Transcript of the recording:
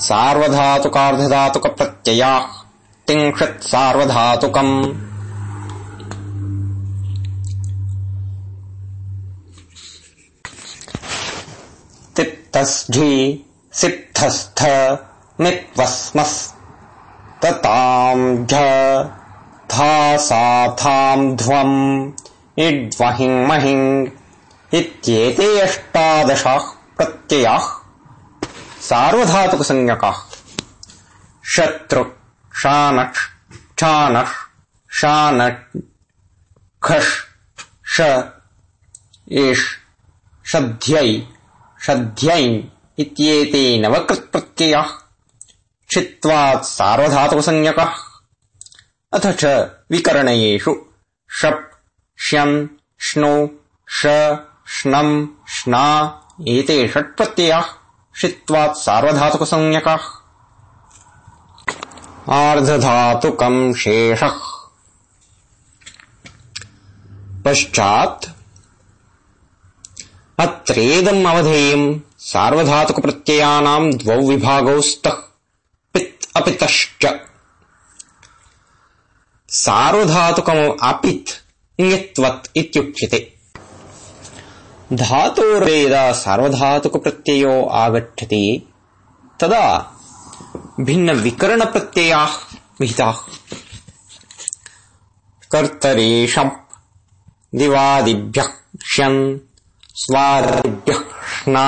सार्वधातुकार्धधातुकप्रत्ययाः। तिंशत् सार्वधातुकम्। तिप्तस्झि सिप्तस्थ निप्वस्मस्। तताम् झ था साथाम् ध्वम् इड्वहिङ् महिङ् इत्येते अष्टादशाः प्रत्ययाः सार्वधातुकसंज्ञकाः। शत्रु शानक् क्षानः शानट् खष् श एष् शध्यै शध्यै इत्येते नवकृत्प्रत्ययाः क्षित्वात् सार्वधातुकसंज्ञकः। अथ च विकरणयेषु शप् श्यन् श्नु श्ना एते षट्प्रत्ययाः षित्वात् सार्वधातुकसंज्ञकाः। आर्धधातुकम् शेषः। पश्चात् अत्रेदम् अवधेयम् सार्वधातुकप्रत्ययानाम् द्वौ विभागौ स्तः पित् अपितश्च। सार्वधातुकम् अपित् ङत्वत् इत्युच्यते। धातोर्वेदा सार्वधातुकप्रत्ययो आगच्छति तदा भिन्नविकरणप्रत्ययाः विहिताः। कर्तरेषम् दिवादिभ्यः क्ष्यन् स्वादिभ्यः श्ना